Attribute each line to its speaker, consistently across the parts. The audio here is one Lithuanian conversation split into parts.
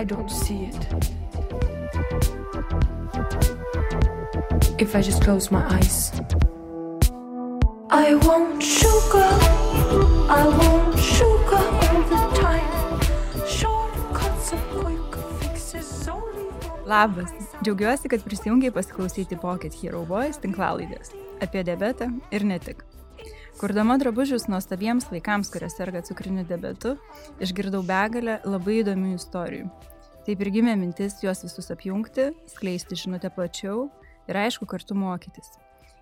Speaker 1: I don't see it. If I just close my eyes, I want sugar. I want sugar all the time. Shortcuts and quick fixes only
Speaker 2: Labas. Džiaugiuosi, kad prisijungiai pasiklausyti Pocket Hero Boys tinklalaidės apie diabetą ir ne tik. Kurdama drabužius nuostabiems vaikams, kurie serga cukriniu diabetu, išgirdau begalę labai įdomių istorijų. Taip ir gimė mintis juos visus apjungti, skleisti žinutę plačiau ir aišku kartu mokytis.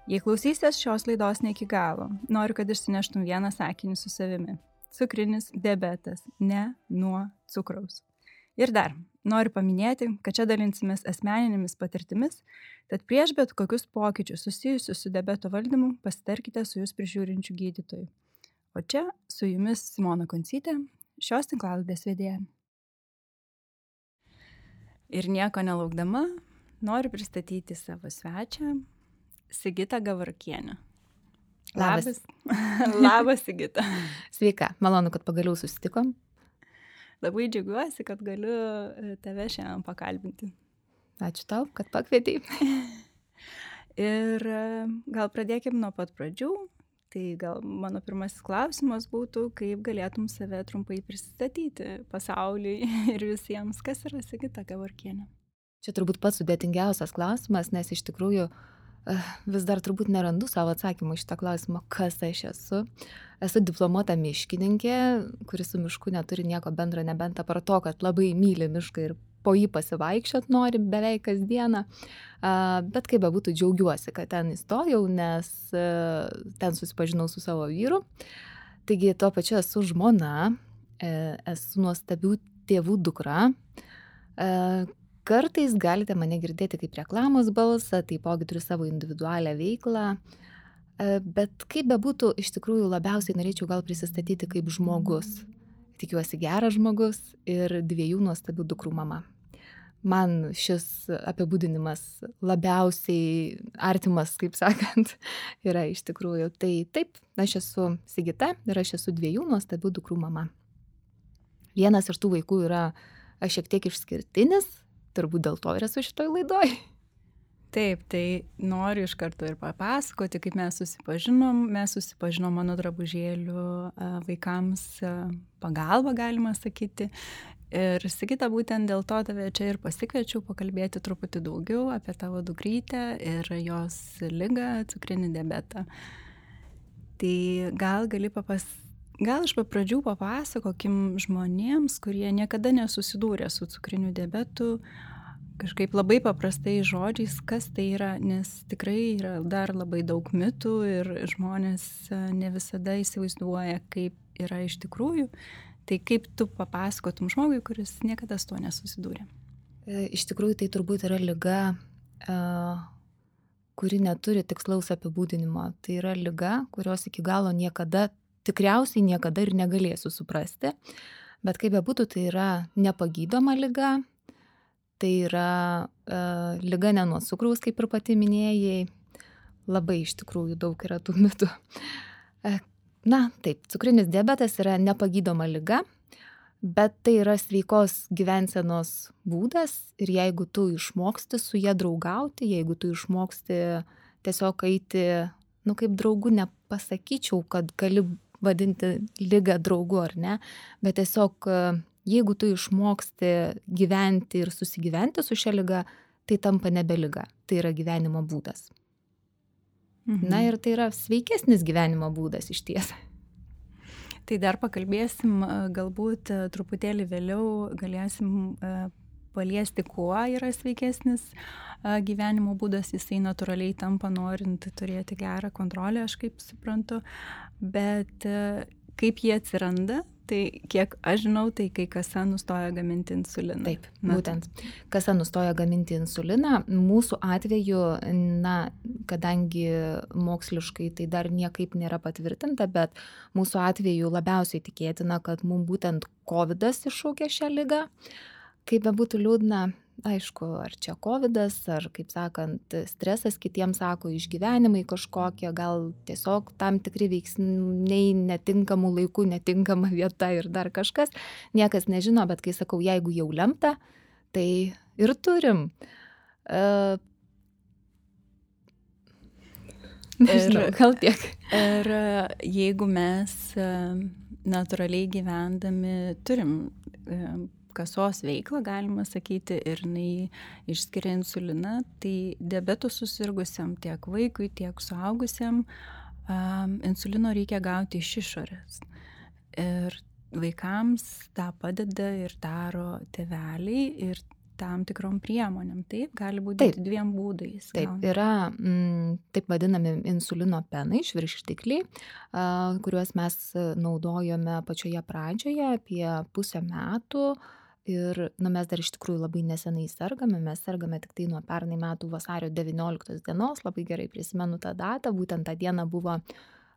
Speaker 2: Jei klausysies šios laidos ne iki galo, noriu, kad išsineštum vieną sakinį su savimi. Cukrinis diabetas, ne nuo cukraus. Ir dar, noriu paminėti, kad čia dalinsimės asmeninėmis patirtimis, tad prieš bet kokius pokyčius susijusius su diabeto valdymu pasitarkite su jūs prižiūrinčiu gydytoju. O čia su jumis Simona Koncytė, šios tinklalaidės vedėja. Ir nieko nelaukdama, noriu pristatyti savo svečią, Sigita Gavarkienę.
Speaker 3: Labas.
Speaker 2: Labas, Sigita.
Speaker 3: Sveika, malonu, kad pagaliau susitikom.
Speaker 2: Labai džiaugiuosi, kad galiu e, tave šiandien pakalbinti.
Speaker 3: Ačiū tau, kad pakvietei.
Speaker 2: Ir e, gal pradėkim nuo pat pradžių. Tai gal mano pirmasis klausimas būtų, kaip galėtum save trumpai pristatyti pasauliui ir visiems, kas yra Sigita Gavarkienė.
Speaker 3: Čia turbūt pats sudėtingiausias klausimas, nes iš tikrųjų eh, vis dar turbūt nerandu savo atsakymą iš tą klausimą, kas aš esu. Esu diplomuota miškininkė, kuris su mišku neturi nieko bendro, nebent apart to, kad labai myli mišką ir po jį pasivaikščiot nori beveik kasdieną. Bet kaip bebūtų, džiaugiuosi, kad ten įstojau, nes e, ten susipažinau su savo vyru. Taigi tuo pačiu esu žmona, e, esu nuostabių tėvų dukra. E, Kartais galite mane girdėti kaip reklamos balsą, taipogi turiu savo individualią veiklą. Bet kaip bebūtų, iš tikrųjų labiausiai norėčiau gal prisistatyti kaip žmogus. Tikiuosi geras žmogus ir dviejų nuostabių dukrų mama. Man šis apibūdinimas labiausiai artimas, kaip sakant, yra iš tikrųjų. Tai taip, aš esu Sigita ir aš esu dviejų nuostabių dukrų mama. Vienas iš tų vaikų yra šiek tiek išskirtinis, turbūt dėl to ir esu šitoj laidoj.
Speaker 2: Taip, tai noriu iš karto ir papasakoti, kaip mes susipažinom. Mes susipažinom mano drabužėlių vaikams pagalba, galima sakyti. Ir Sigita, būtent dėl to tave čia ir pasikviečiau pakalbėti truputį daugiau apie tavo dukrytę ir jos lygą, cukrinį diabetą. Tai gal gali papas... Gal iš pradžių papasakokim žmonėms, kurie niekada nesusidūrė su cukriniu diabetu, kažkaip labai paprastai žodžiais, kas tai yra, nes tikrai yra dar labai daug mitų ir žmonės e, ne visada įsivaizduoja, kaip yra iš tikrųjų. Tai kaip tu papasakotum žmogui, kuris niekada su tuo nesusidūrė?
Speaker 3: E, Iš tikrųjų, tai turbūt yra lyga, e, kuri neturi tikslaus apibūdinimo. Tai yra lyga, kurios iki galo niekada, tikriausiai niekada ir negalėsiu suprasti. Bet kaip bebūtų, tai yra nepagydoma lyga, tai yra e, lyga ne nuo cukraus, kaip ir pati minėjai. Labai iš tikrųjų daug yra tų mitų. Na, taip, cukrinis diabetas yra nepagydoma lyga, bet tai yra sveikos gyvensenos būdas ir jeigu tu išmoksti su ją draugauti, jeigu tu išmoksti tiesiog eiti, nu kaip draugų nepasakyčiau, kad gali vadinti lygą draugu ar ne, bet tiesiog jeigu tu išmoksti gyventi ir susigyventi su šia lyga, tai tampa nebe lyga, tai yra gyvenimo būdas.
Speaker 2: Mhm.
Speaker 3: Na ir tai yra sveikesnis gyvenimo būdas iš ties.
Speaker 2: Tai dar pakalbėsim, galbūt truputėlį vėliau galėsim paliesti, kuo yra sveikesnis gyvenimo būdas, jisai natūraliai tampa norint turėti gerą kontrolę, aš kaip suprantu, bet kaip jie atsiranda, tai kiek aš žinau, tai kai kasa nustoja gaminti insuliną.
Speaker 3: Taip,
Speaker 2: Na,
Speaker 3: būtent. Kasa nustoja gaminti insuliną. Mūsų atveju, na, kadangi moksliškai tai dar niekaip nėra patvirtinta, bet mūsų atveju labiausiai tikėtina, kad mums būtent COVID iššaukė šią lygą. Kaip bebūtų liūdna, aišku, ar čia COVID, ar, kaip sakant, stresas kitiems sako, išgyvenimai kažkokie, gal tiesiog tam tikri veiksniai netinkamų laikų, netinkama vieta ir dar kažkas, niekas nežino, bet kai sakau, jeigu jau lemta, tai ir turim. Uh, Nežinau, ir, gal tiek.
Speaker 2: Ir jeigu mes natūraliai gyvendami turim kasos veiklą, galima sakyti, ir jinai išskiria insuliną, tai diabetų susirgusiam tiek vaikui, tiek suaugusiam um, insulino reikia gauti iš išorės. Ir vaikams tą padeda ir daro teveliai ir tam tikrom priemonėm. Taip, gali būti taip, dviem būdais.
Speaker 3: Taip, gauni. yra m, mm, taip vadinami insulino penai, švirštikliai, kuriuos mes naudojame pačioje pradžioje apie pusę metų. Ir nu, mes dar iš tikrųjų labai nesenai sergame, mes sergame tik tai nuo pernai metų vasario 19 dienos, labai gerai prisimenu tą datą, būtent tą dieną buvo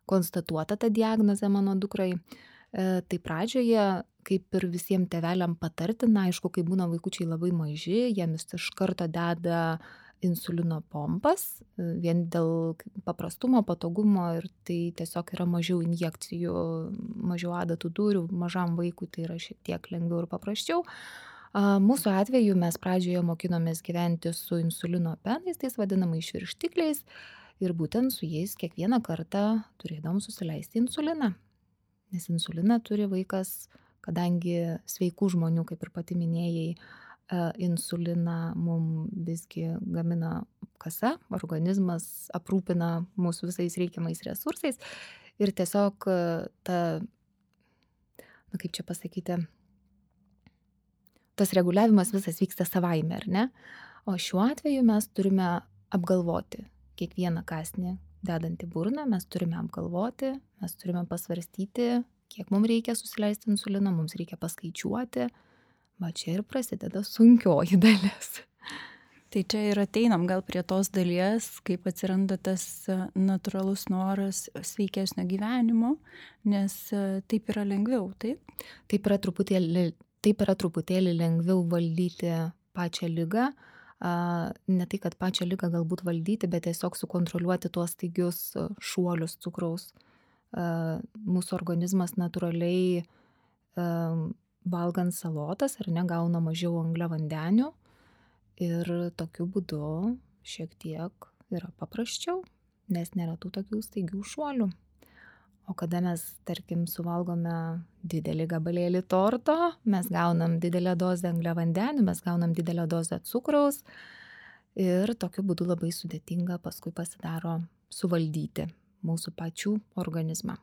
Speaker 3: konstatuota ta diagnozė mano dukrai. E, tai pradžioje kaip ir visiem tėveliam patartina, aišku, kai būna vaikučiai labai maži, jiems iš karto deda insulino pompas, vien dėl paprastumo, patogumo ir tai tiesiog yra mažiau injekcijų, mažiau adatų dūrių, mažam vaikui tai yra šiek tiek lengviau ir paprasčiau. Mūsų atveju mes pradžioje mokinomės gyventi su insulino penais, tais vadinamais švirštikliais ir būtent su jais kiekvieną kartą turėdom susileisti insuliną. Nes insuliną turi vaikas kadangi sveikų žmonių, kaip ir pati minėjai, e, insuliną mums visgi gamina kasa, organizmas aprūpina mūsų visais reikiamais resursais ir tiesiog e, ta, na kaip čia pasakyti, tas reguliavimas visas vyksta savaime, ar ne? O šiuo atveju mes turime apgalvoti kiekvieną kasnį dedant į burną, mes turime apgalvoti, mes turime pasvarstyti, kiek mums reikia susileisti insuliną, mums reikia paskaičiuoti, va čia ir prasideda sunkioji dalis.
Speaker 2: Tai čia ir ateinam gal prie tos dalies, kaip atsiranda tas e, natūralus noras sveikesnio gyvenimo, nes e, taip yra lengviau, taip?
Speaker 3: Taip yra truputėlį, taip yra truputėlį lengviau valdyti pačią lygą, ne tai, kad pačią lygą galbūt valdyti, bet tiesiog sukontroliuoti tuos staigius e, šuolius cukraus mūsų organizmas natūraliai valgant salotas ar ne gauna mažiau angliavandenių ir tokiu būdu šiek tiek yra paprasčiau, nes nėra tų tokių staigių šuolių. O kada mes, tarkim, suvalgome didelį gabalėlį torto, mes gaunam didelę dozę angliavandenių, mes gaunam didelę dozę cukraus ir tokiu būdu labai sudėtinga paskui pasidaro suvaldyti mūsų pačių organizmą.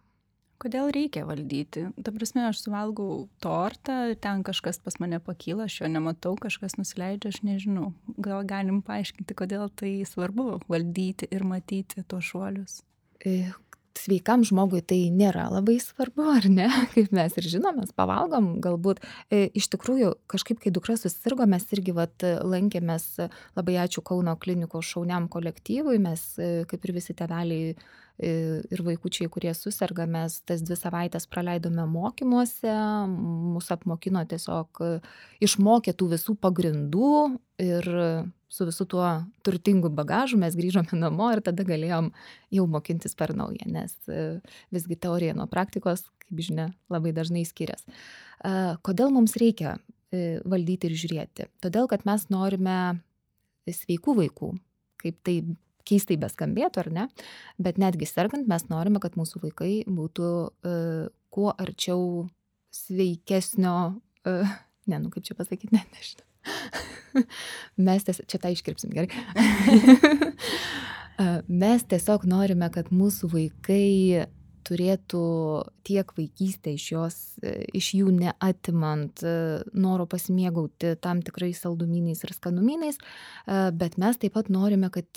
Speaker 2: Kodėl reikia valdyti? Ta prasme, aš suvalgau tortą, ten kažkas pas mane pakyla, aš jo nematau, kažkas nusileidžia, aš nežinau. Gal galim paaiškinti, kodėl tai svarbu valdyti ir matyti tuos šuolius?
Speaker 3: E, sveikam žmogui tai nėra labai svarbu, ar ne? Kaip mes ir žinom, mes pavalgom, galbūt e, iš tikrųjų kažkaip, kai dukra susirgo, mes irgi vat, lankėmės, labai ačiū Kauno klinikos šauniam kolektyvui, mes e, kaip ir visi teveliai ir vaikučiai, kurie susirga, mes tas dvi savaitės praleidome mokymuose, mūsų apmokino tiesiog, išmokė tų visų pagrindų ir su visu tuo turtingu bagažu mes grįžome namo ir tada galėjom jau mokintis per naują, nes visgi teorija nuo praktikos, kaip žinia, labai dažnai skiriasi. Kodėl mums reikia valdyti ir žiūrėti? Todėl, kad mes norime sveikų vaikų, kaip tai keistai beskambėtų, ar ne, bet netgi sergant mes norime, kad mūsų vaikai būtų uh, kuo arčiau sveikesnio, uh, ne, nu kaip čia pasakyti, ne, nežinau. mes tiesiog, čia tą iškirpsim gerai. mes tiesiog norime, kad mūsų vaikai turėtų tiek vaikystę iš, jos, iš jų neatimant noro pasimėgauti tam tikrais saldumynais ir skanumynais, bet mes taip pat norime, kad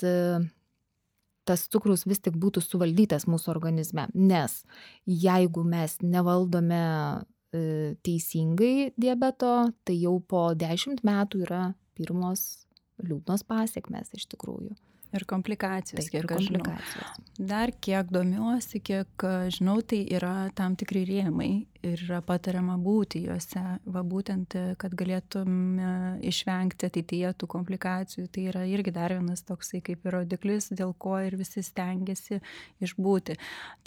Speaker 3: tas cukrus vis tik būtų suvaldytas mūsų organizme. Nes jeigu mes nevaldome e, teisingai diabeto, tai jau po 10 metų yra pirmos liūdnos pasiekmes iš tikrųjų.
Speaker 2: Ir komplikacijos.
Speaker 3: Taip, ir
Speaker 2: kiek žinau.
Speaker 3: komplikacijos.
Speaker 2: Dar kiek domiuosi, kiek a, žinau, tai yra tam tikri rėmai ir yra patariama būti juose, va būtent, kad galėtume išvengti ateityje tų komplikacijų. Tai yra irgi dar vienas toksai kaip ir rodiklis, dėl ko ir visi stengiasi išbūti.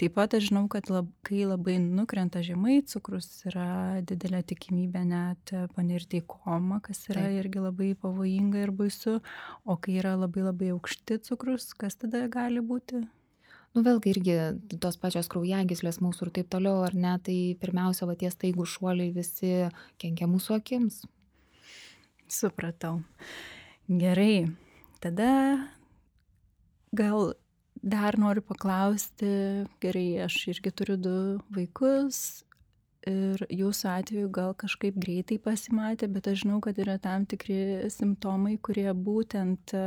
Speaker 2: Taip pat aš žinau, kad lab, kai labai nukrenta žemai cukrus, yra didelė tikimybė net panirti į komą, kas yra
Speaker 3: Taip.
Speaker 2: irgi labai pavojinga ir baisu. O kai yra labai labai aukšti cukrus, kas tada gali būti?
Speaker 3: Nu vėlgi irgi tos pačios kraujagyslės mūsų ir taip toliau, ar ne, tai pirmiausia, va tie staigų šuoliai visi kenkia mūsų akims.
Speaker 2: Supratau. Gerai. Tada gal dar noriu paklausti, gerai, aš irgi turiu du vaikus ir jūsų atveju gal kažkaip greitai pasimatė, bet aš žinau, kad yra tam tikri simptomai, kurie būtent e,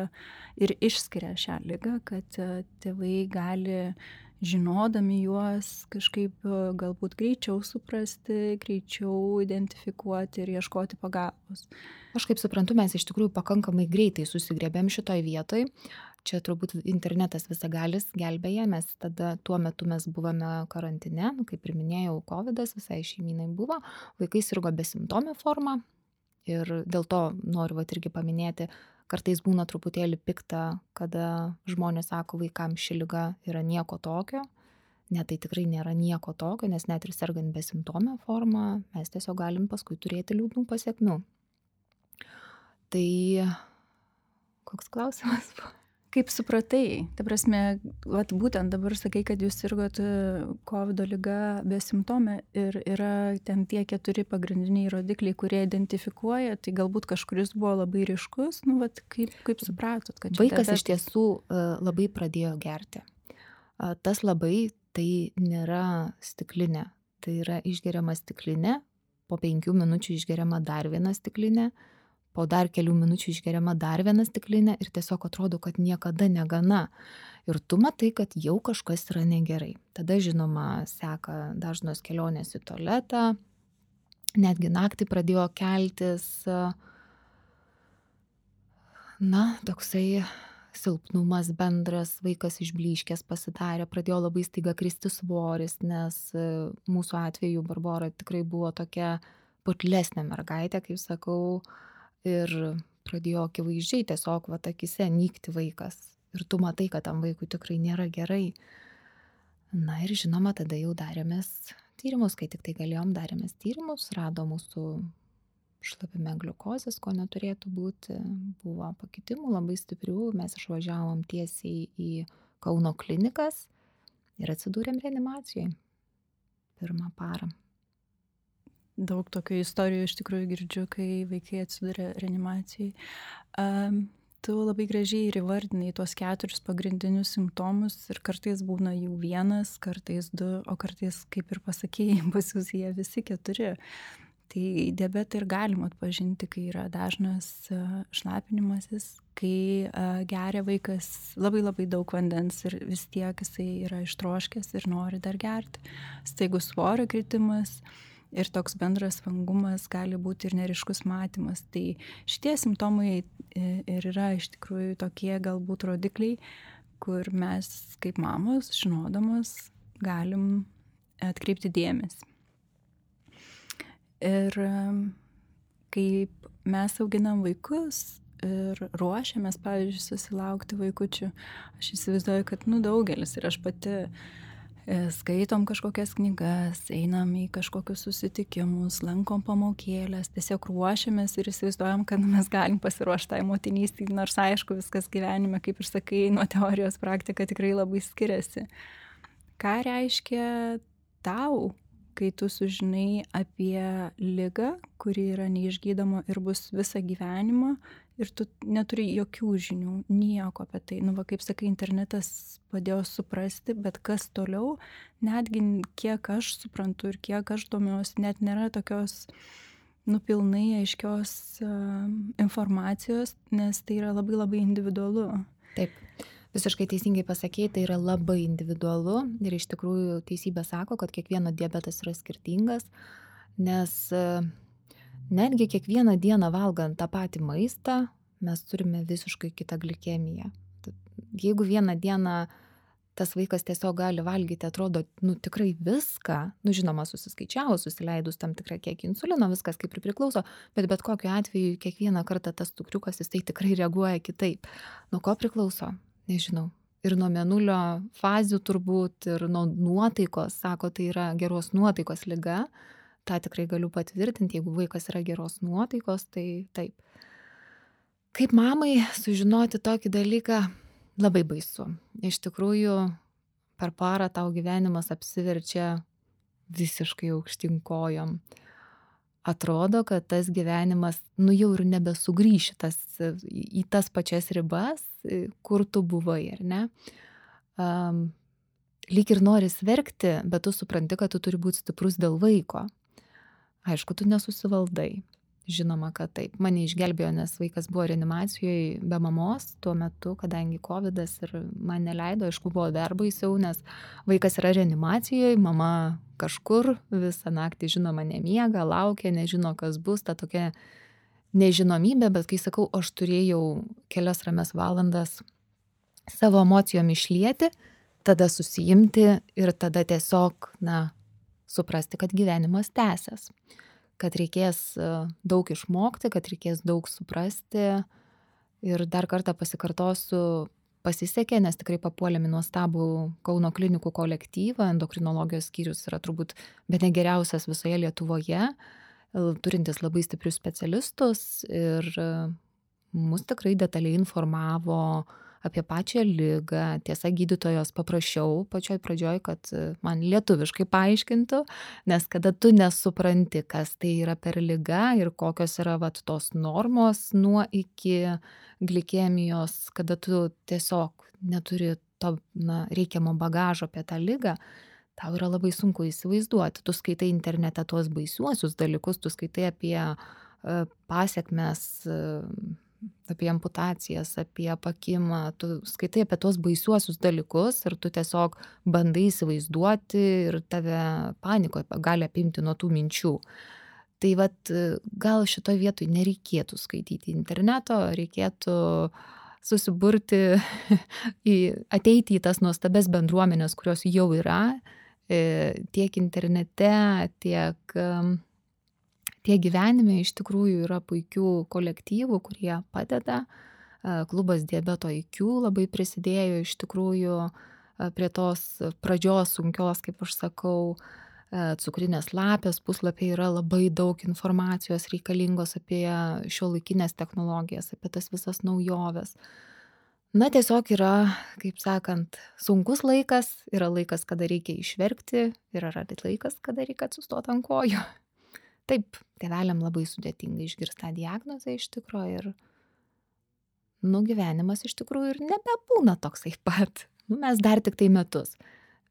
Speaker 2: ir išskiria šią lygą, kad e, tėvai gali žinodami juos kažkaip e, galbūt greičiau suprasti, greičiau identifikuoti ir ieškoti pagalbos.
Speaker 3: Aš kaip suprantu, mes iš tikrųjų pakankamai greitai susigrėbėm šitoj vietoj. Čia turbūt internetas visagalis gelbėja, mes tada tuo metu mes buvome karantine, nu, kaip ir minėjau, COVID visai šeiminai buvo, vaikai sirgo besimptomę formą ir dėl to noriu vat irgi paminėti, kartais būna truputėlį pikta, kada žmonės sako vaikams ši lyga yra nieko tokio. Ne, tai tikrai nėra nieko tokio, nes net ir sergant besimptomę formą, mes tiesiog galim paskui turėti liūdnų pasiekmių. Tai koks klausimas buvo?
Speaker 2: Kaip supratai, ta prasme, vat, būtent dabar sakai, kad jūs sirgot COVID lyga besimptomė ir yra ten tie keturi pagrindiniai rodikliai, kurie identifikuoja, tai galbūt kažkuris buvo labai ryškus, nu, vat, kaip, kaip supratot, kad čia
Speaker 3: Vaikas iš tiesų e, labai pradėjo gerti. A, Tas labai tai nėra stiklinė, tai yra išgeriama stiklinė, po penkių minučių išgeriama dar viena stiklinė, po dar kelių minučių išgeriama dar viena stiklinė ir tiesiog atrodo, kad niekada negana. Ir tu matai, kad jau kažkas yra negerai. Tada, žinoma, seka dažnos kelionės į tualetą, netgi naktį pradėjo keltis. Na, toksai silpnumas bendras, vaikas išbliškęs pasidarė, pradėjo labai staiga kristi svoris, nes e, mūsų atveju Barbara tikrai buvo tokia putlesnė mergaitė, kaip sakau, ir pradėjo akivaizdžiai tiesiog va akise nykti vaikas. Ir tu matai, kad tam vaikui tikrai nėra gerai. Na ir žinoma, tada jau darėmės tyrimus, kai tik tai galėjom, darėmės tyrimus, rado mūsų šlapime gliukozės, ko neturėtų būti, buvo pakitimų labai stiprių, mes išvažiavom tiesiai į Kauno klinikas ir atsidūrėm reanimacijai pirmą parą.
Speaker 2: Daug tokių istorijų iš tikrųjų girdžiu, kai vaikai atsiduria reanimacijai. Um, tu labai gražiai ir įvardinai tuos keturis pagrindinius simptomus ir kartais būna jų vienas, kartais du, o kartais, kaip ir pasakėjai, pas jūs jie visi keturi. Tai diabetą ir galima atpažinti, kai yra dažnas šlapinimasis, kai geria vaikas labai labai daug vandens ir vis tiek jisai yra ištroškęs ir nori dar gerti. Staigus svorio kritimas ir toks bendras vangumas gali būti ir neriškus matymas. Tai šitie simptomai e, ir yra iš tikrųjų tokie galbūt rodikliai, kur mes kaip mamos, žinodamos, galim atkreipti dėmesį. Ir kaip mes auginam vaikus ir ruošiamės, pavyzdžiui, susilaukti vaikučių, aš įsivaizduoju, kad, nu, daugelis ir aš pati e, skaitom kažkokias knygas, einam į kažkokius susitikimus, lankom pamokėlės, tiesiog ruošiamės ir įsivaizduojam, kad mes galim pasiruošti tai motinystį, nors aišku, viskas gyvenime, kaip ir sakai, nuo teorijos praktika tikrai labai skiriasi. Ką reiškia tau kai tu sužinai apie ligą, kuri yra neišgydoma ir bus visą gyvenimą ir tu neturi jokių žinių, nieko apie tai. Nu, va, kaip sakai, internetas padėjo suprasti, bet kas toliau, netgi kiek aš suprantu ir kiek aš domiuosi, net nėra tokios nupilnai aiškios uh, informacijos, nes tai yra labai labai individualu.
Speaker 3: Taip, visiškai teisingai pasakėjai, tai yra labai individualu ir iš tikrųjų teisybė sako, kad kiekvieno diabetas yra skirtingas, nes e, netgi kiekvieną dieną valgant tą patį maistą mes turime visiškai kitą glikemiją. Jeigu vieną dieną tas vaikas tiesiog gali valgyti, atrodo, nu tikrai viską, nu žinoma, susiskaičiavus, susileidus tam tikrą kiekį insulino, viskas kaip ir priklauso, bet bet kokiu atveju kiekvieną kartą tas cukriukas jis tai tikrai reaguoja kitaip. Nuo ko priklauso? Nežinau. Ir nuo menulio fazių turbūt, ir nuo nuotaikos, sako, tai yra geros nuotaikos lyga. Ta tikrai galiu patvirtinti, jeigu vaikas yra geros nuotaikos, tai taip. Kaip mamai sužinoti tokį dalyką, labai baisu. Iš tikrųjų, per parą tau gyvenimas apsiverčia visiškai aukštinkojom. Atrodo, kad tas gyvenimas, nu jau ir nebesugrįši tas, į tas pačias ribas, kur tu buvai, ar ne? Um, lyg ir noris verkti, bet tu supranti, kad tu turi būti stiprus dėl vaiko. Aišku, tu nesusivaldai. Žinoma kad taip. Mane išgelbėjo nes vaikas buvo reanimacijoj be mamos tuo metu kadangi kovidas ir man neleido aišku buvo dar baisiau nes vaikas yra reanimacijoj mama kažkur visą naktį žinoma nemiega laukia nežino kas bus ta tokia nežinomybė bet kai sakau aš turėjau kelias ramias valandas savo emocijom išlieti tada susiimti ir tada tiesiog na suprasti kad gyvenimas tęsias kad reikės e, daug išmokti, kad reikės daug suprasti. Ir dar kartą pasikartosiu, pasisekė, nes tikrai papuolėme į nuostabų Kauno klinikų kolektyvą, endokrinologijos skyrius yra turbūt be negeriausias visoje Lietuvoje, turintis labai stiprius specialistus ir e, mus tikrai detaliai informavo uh, apie pačią ligą. Tiesa gydytojos paprašiau pačioj pradžioj kad man lietuviškai paaiškintų nes kada tu nesupranti kas tai yra per liga ir kokios yra vat tos normos nuo iki glikemijos kada tu tiesiog neturi to na reikiamo bagažo apie tą ligą tau yra labai sunku įsivaizduoti. Tu skaitai internete tuos baisiuosius dalykus tu skaitai apie e, pasekmes apie amputacijas, apie pakimą, tu skaitai apie tuos baisiuosius dalykus ir tu tiesiog bandai įsivaizduoti ir tave paniko gali apimti nuo tų minčių. Tai vad gal šitoje vietoje nereikėtų skaityti interneto, reikėtų susiburti, į, ateiti į tas nuostabes bendruomenės, kurios jau yra, e, tiek internete, tiek tiek gyvenime iš tikrųjų yra puikių kolektyvų, kurie padeda. Klubas diabeto IQ labai prisidėjo iš tikrųjų prie tos pradžios sunkios, kaip aš sakau, cukrinės lapės puslapiai yra labai daug informacijos reikalingos apie šio laikinės technologijas, apie tas visas naujoves. Na, tiesiog yra, kaip sakant, sunkus laikas, yra laikas, kada reikia išverkti, yra laikas, kada reikia atsistoti ant kojų taip tėveliam labai sudėtinga išgirst tą diagnozę iš tikro ir nu gyvenimas iš tikrųjų ir nebebūna toksai pat. Nu, mes dar tik tai metus,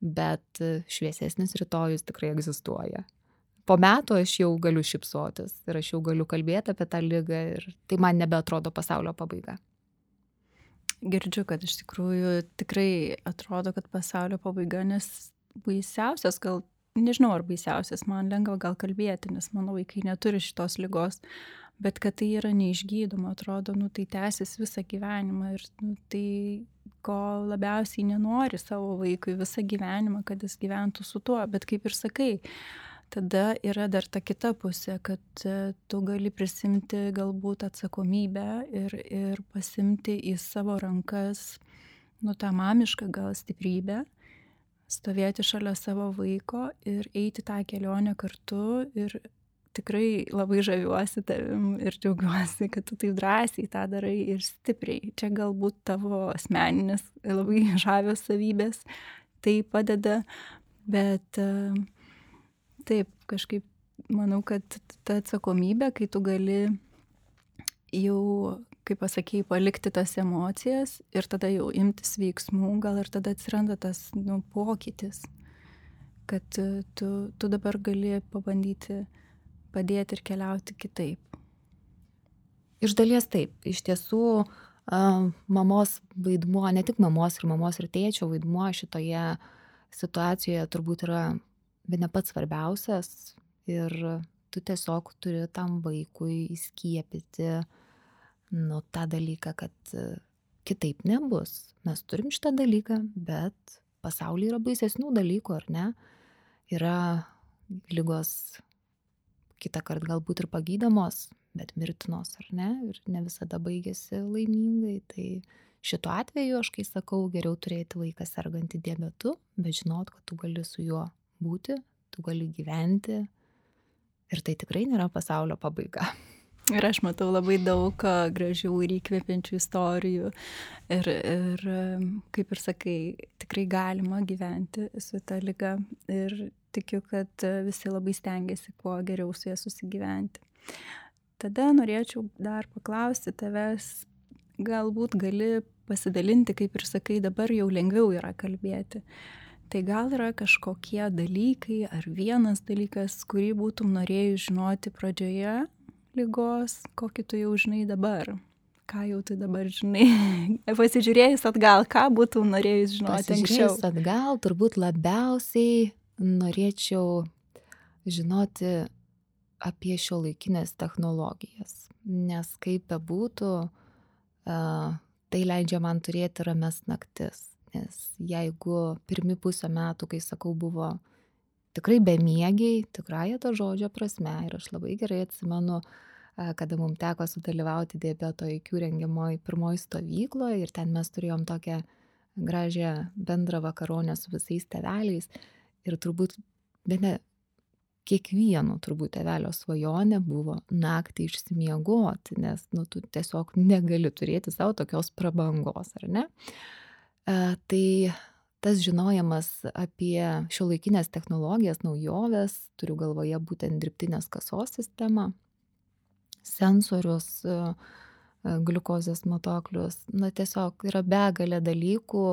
Speaker 3: bet šviesesnis rytojus tikrai egzistuoja. Po metų aš jau galiu šipsotis ir aš jau galiu kalbėti apie tą lygą ir tai man nebeatrodo pasaulio pabaiga.
Speaker 2: Girdžiu, kad iš tikrųjų tikrai atrodo, kad pasaulio pabaiga, nes baisiausias gal nežinau ar baisiausias, man lengva gal kalbėti, nes mano vaikai neturi šitos lygos, bet kad tai yra neišgydoma, atrodo, nu, tai tęsis visą gyvenimą ir nu, tai, ko labiausiai nenori savo vaikui visą gyvenimą, kad jis gyventų su tuo, bet kaip ir sakai, tada yra dar ta kita pusė, kad e, tu gali prisimti galbūt atsakomybę ir, ir pasimti į savo rankas, nu, tą mamišką gal stiprybę stovėti šalia savo vaiko ir eiti tą kelionę kartu ir tikrai labai žaviuosi tavim ir džiaugiuosi, kad tu taip drąsiai tą darai ir stipriai. Čia galbūt tavo asmeninės labai žavios savybės tai padeda, bet taip, kažkaip manau, kad ta atsakomybė, kai tu gali jau kaip pasakei, palikti tas emocijas ir tada jau imtis veiksmų, gal ir tada atsiranda tas nu, pokytis, kad e, tu, tu dabar gali pabandyti padėti ir keliauti kitaip.
Speaker 3: Iš dalies taip, iš tiesų mamos vaidmuo, ne tik mamos ir mamos ir tėčio vaidmuo šitoje situacijoje turbūt yra viena pats svarbiausias ir tu tiesiog turi tam vaikui įskiepyti uh, nu, tą dalyką, kad e, kitaip nebus. Mes turim šitą dalyką, bet pasaulyje yra baisesnių dalykų, ar ne? Yra lygos kitą kartą galbūt ir pagydamos, bet mirtinos, ar ne? Ir ne visada baigėsi laimingai. Tai šituo atveju aš, kai sakau, geriau turėti vaiką sergantį diabetu, bet žinot, kad tu gali su juo būti, tu gali gyventi. Ir tai tikrai nėra pasaulio pabaiga.
Speaker 2: Ir aš matau labai daug gražių ir įkvepiančių istorijų. Ir, ir, kaip ir sakai, tikrai galima gyventi su ta lyga. Ir tikiu, kad visi labai stengiasi kuo geriau su ja susigyventi. Tada norėčiau dar paklausti tavęs, galbūt gali pasidalinti, kaip ir sakai, dabar jau lengviau yra kalbėti. Tai gal yra kažkokie dalykai ar vienas dalykas, kurį būtum norėjus žinoti pradžioje lygos, kokį tu jau žinai dabar? Ką jau tu dabar žinai? Pasižiūrėjus atgal, ką būtų norėjus žinoti anksčiau?
Speaker 3: Pasižiūrėjus atgal, turbūt labiausiai norėčiau žinoti apie šio laikinės technologijas. Nes kaip bebūtų, tai leidžia man turėti rames naktis. Nes jeigu pirmi pusę metų, kai sakau, buvo tikrai bemiegiai, tikrąją to žodžio prasme, ir aš labai gerai atsimenu, kada mums teko sudalyvauti diabeto įkių rengiamoj pirmoj stovykloje ir ten mes turėjom tokią gražią bendrą vakaronę su visais teveliais ir turbūt bene kiekvieno turbūt tevelio svajonė buvo naktį išsimiegoti, nes nu, tu tiesiog negali turėti savo tokios prabangos, ar ne? E, tai tas žinojimas apie šiuolaikinės technologijas, naujoves, turiu galvoje būtent dirbtinės kasos sistemą, sensorius, e, e, gliukozės matuoklius. Na tiesiog yra begalė dalykų,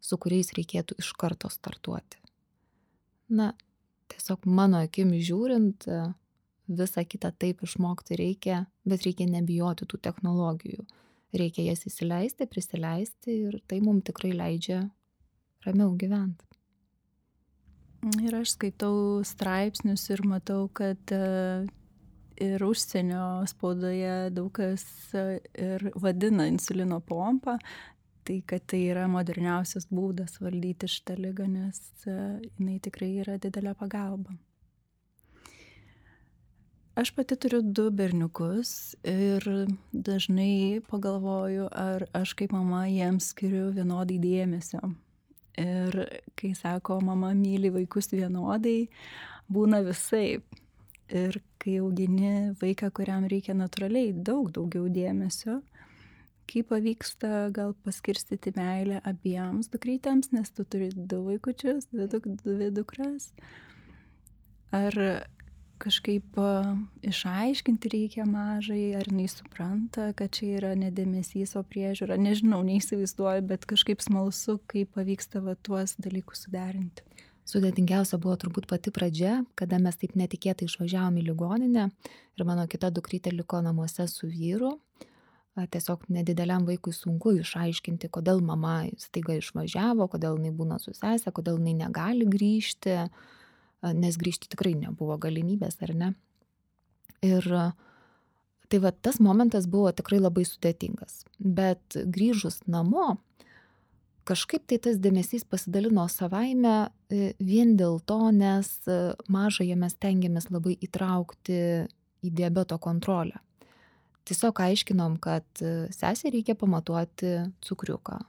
Speaker 3: su kuriais reikėtų iš karto startuoti. Na, tiesiog mano akim žiūrint, e, visą kitą taip išmokti reikia, bet reikia nebijoti tų technologijų. Reikia jas įsileisti, prisileisti ir tai mums tikrai leidžia ramiau gyventi.
Speaker 2: Ir aš skaitau straipsnius ir matau, kad ir užsienio spaudoje daug kas e, ir vadina insulino pompa, tai kad tai yra moderniausias būdas valdyti šitą lygą, nes e, jinai tikrai yra didelė pagalba. Aš pati turiu du berniukus ir dažnai pagalvoju, ar aš kaip mama jiems skiriu vienodai dėmesio. Ir kai sako, mama myli vaikus vienodai, būna visai. Ir kai augini vaiką, kuriam reikia natūraliai daug daugiau dėmesio, kaip pavyksta gal paskirstyti meilę abiems dukrytėms, nes tu turi du vaikučius, dvi, duk, dvi dukras. Ar kažkaip išaiškinti reikia mažai, ar jinai supranta, kad čia yra nedėmesys, o priežiūra. Nežinau, neįsivaizduoju, bet kažkaip smalsu, kaip pavyksta va tuos dalykus suderinti.
Speaker 3: Sudėtingiausia buvo turbūt pati pradžia, kada mes taip netikėtai išvažiavom į ligoninę ir mano kita dukrytė liko namuose su vyru. Tiesiog nedideliam vaikui sunku išaiškinti, kodėl mama staiga išvažiavo, kodėl jinai būna su sesė, kodėl jinai negali grįžti, nes grįžti tikrai nebuvo galimybės, ar ne. Ir tai va tas momentas buvo tikrai labai sudėtingas. Bet grįžus namo, kažkaip tai tas dėmesys pasidalino savaime e, vien dėl to, nes e, mažąją mes tengiamės labai įtraukti į diabeto kontrolę. Tiesiog aiškinom, kad e, sesė reikia pamatuoti cukriuką.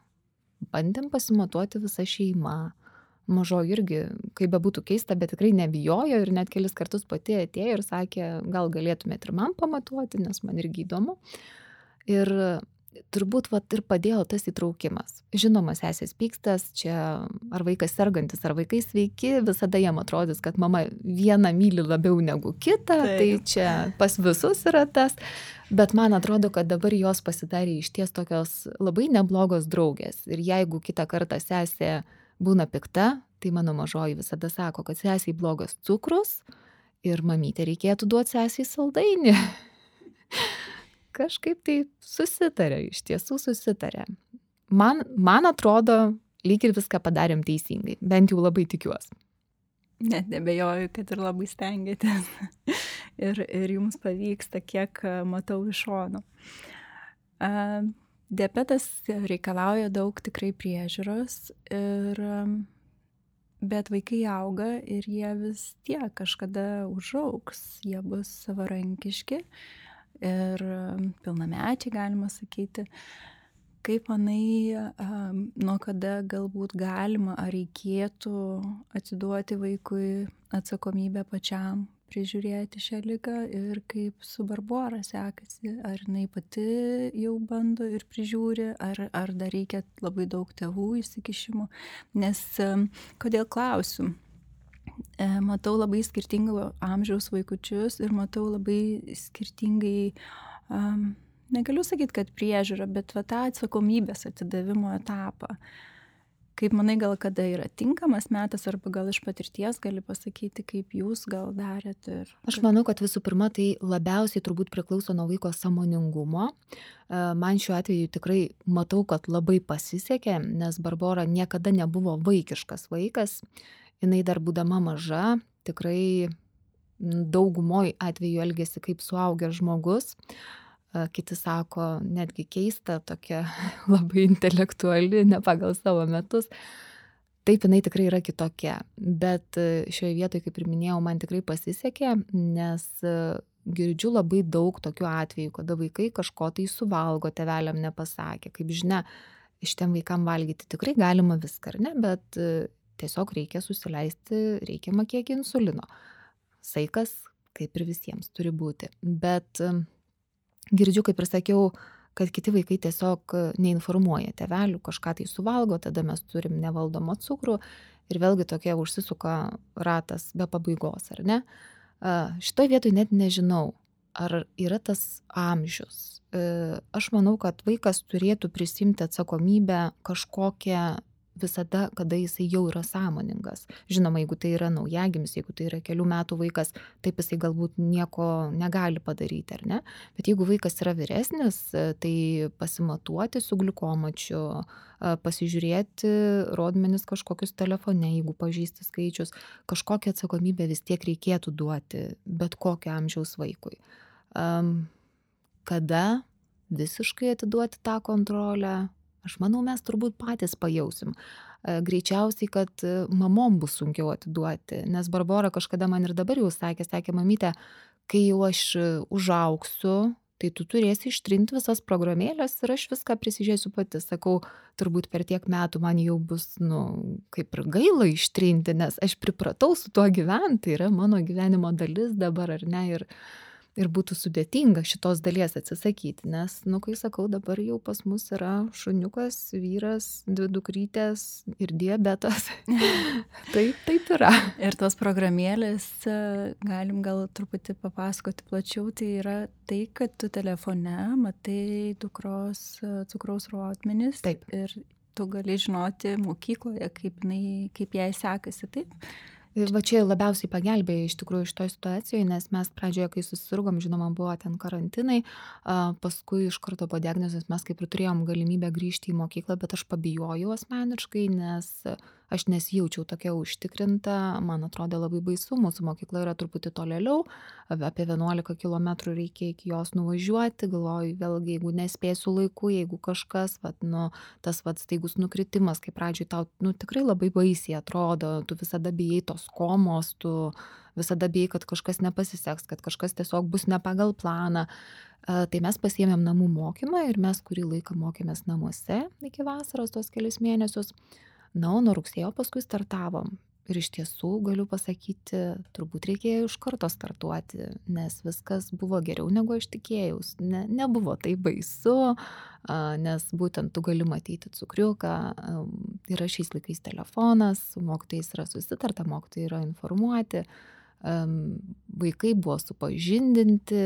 Speaker 3: Bandėm pasimatuoti visą šeimą. Mažo irgi, kaip bebūtų keista, bet tikrai nebijojo ir net kelis kartus pati atėjo ir sakė, gal galėtumėte ir man pamatuoti, nes man irgi įdomu. Ir turbūt vat ir padėjo tas įtraukimas. Žinoma, sesės pykstas, čia ar vaikas sergantis, ar vaikai sveiki, visada jam atrodys, kad mama vieną myli labiau negu kitą, tai Taip. tai čia pas visus yra tas, bet man atrodo, kad dabar jos pasidarė iš ties tokios labai neblogos draugės. Ir jeigu kitą kartą sesė būna pikta, tai mano mažoji visada sako, kad sesiai blogas cukrus ir mamytė reikėtų duoti sesiai saldainį kažkaip tai susitarė, iš tiesų susitarė. Man, man atrodo, lyg ir viską padarėm teisingai, bent jau labai tikiuosi.
Speaker 2: Net nebejoju, kad ir labai stengiatės. ir, ir jums pavyksta, kiek matau iš šono. Diabetas reikalauja daug tikrai priežiūros ir bet vaikai auga ir jie vis tiek kažkada užaugs, jie bus savarankiški ir pilnamečiai, galima sakyti. Kaip manai, nuo kada galbūt galima ar reikėtų atiduoti vaikui atsakomybę pačiam prižiūrėti šią ligą ir kaip su Barbora sekasi, ar jinai pati jau bando ir prižiūri, ar, ar dar reikia labai daug tėvų įsikišimų. Nes kodėl klausiu? E, matau labai skirtingo amžiaus vaikučius ir matau labai skirtingai, um, negaliu sakyti, kad priežiūra, bet va tą atsakomybės atidavimo etapą. Kaip manai, gal kada yra tinkamas metas, arba gal iš patirties gali pasakyti, kaip jūs gal darėt? Ir...
Speaker 3: Aš manau, kad visų pirma, tai labiausiai turbūt priklauso nuo vaiko samoningumo. E, man šiuo atveju tikrai matau, kad labai pasisekė, nes Barbara niekada nebuvo vaikiškas vaikas. Jis dar būdama maža, tikrai daugumoj atveju elgėsi kaip suaugęs žmogus kiti sako netgi keista, tokia labai intelektuali, ne pagal savo metus. Taip, jinai tikrai yra kitokia, bet e, šioje vietoje, kaip ir minėjau, man tikrai pasisekė, nes e, girdžiu labai daug tokių atvejų, kada vaikai kažko tai suvalgo, teveliam nepasakė. Kaip žinia, šitiem vaikam valgyti tikrai galima viską, ar ne, bet e, tiesiog reikia susileisti reikiamą kiekį insulino. Saikas, kaip ir visiems, turi būti. Bet girdžiu, kaip ir sakiau, kad kiti vaikai tiesiog neinformuoja tevelių, kažką tai suvalgo, tada mes turim nevaldomą cukrų ir vėlgi tokia užsisuka ratas be pabaigos, ar ne? Šitoje vietoje net nežinau, ar yra tas amžius. Aš manau, kad vaikas turėtų prisimti atsakomybę kažkokią visada, kada jisai jau yra sąmoningas. Žinoma, jeigu tai yra naujagimis, jeigu tai yra kelių metų vaikas, taip jisai galbūt nieko negali padaryti, ar ne? Bet jeigu vaikas yra vyresnis, tai pasimatuoti su glikomačiu, pasižiūrėti rodmenis kažkokius telefone, jeigu pažįsti skaičius, kažkokią atsakomybę vis tiek reikėtų duoti bet kokio amžiaus vaikui. Kada visiškai atiduoti tą kontrolę, Aš manau, mes turbūt patys pajausim. E, greičiausiai, kad e, mamom bus sunkiau atiduoti, nes Barbara kažkada man ir dabar jau sakė, sakė mamytė, kai jau aš e, užauksiu, tai tu turėsi ištrinti visas programėlės ir aš viską prisižiūrėsiu pati. Sakau, turbūt per tiek metų man jau bus, nu, kaip ir gaila ištrinti, nes aš pripratau su tuo gyventi, tai yra mano gyvenimo dalis dabar, ar ne? Ir, ir būtų sudėtinga šitos dalies atsisakyti, nes, nu, kai sakau, dabar jau pas mus yra šuniukas, vyras, dvi dukrytės ir diabetas. taip, taip yra.
Speaker 2: Ir tos programėlės, e, galim gal truputį papasakoti plačiau, tai yra tai, kad tu telefone matai dukros e, cukraus rodmenis.
Speaker 3: Taip.
Speaker 2: Ir tu gali žinoti mokykloje, kaip, jinai, kaip jai sekasi, taip?
Speaker 3: Va čia labiausiai pagelbėjo iš tikrųjų šitoj situacijoj, nes mes pradžioje, kai susirgom, žinoma, buvo ten karantinai, paskui iš karto po diagnozės mes kaip ir turėjom galimybę grįžti į mokyklą, bet aš pabijojau asmeniškai, nes aš nesijaučiau tokia užtikrinta, man atrodė labai baisu, mūsų mokykla yra truputį tolėliau, apie 11 km reikia iki jos nuvažiuoti, galvoju, vėlgi, jeigu nespėsiu laiku, jeigu kažkas, vat, nu, tas vat, staigus nukritimas, kai pradžioj tau nu, tikrai labai baisiai atrodo, tu visada bijai tos komos, tu visada bijai, kad kažkas nepasiseks, kad kažkas tiesiog bus ne pagal planą. Tai mes pasiėmėm namų mokymą ir mes kurį laiką mokėmės namuose iki vasaros tos kelias mėnesius. Na, o nuo rugsėjo paskui startavom. Ir iš tiesų galiu pasakyti, turbūt reikėjo iš karto startuoti, nes viskas buvo geriau negu aš tikėjaus. Ne, nebuvo tai baisu, nes būtent tu gali matyti cukriuką, yra šiais laikais telefonas, mokytais yra susitarta, mokytai yra informuoti, vaikai buvo supažindinti,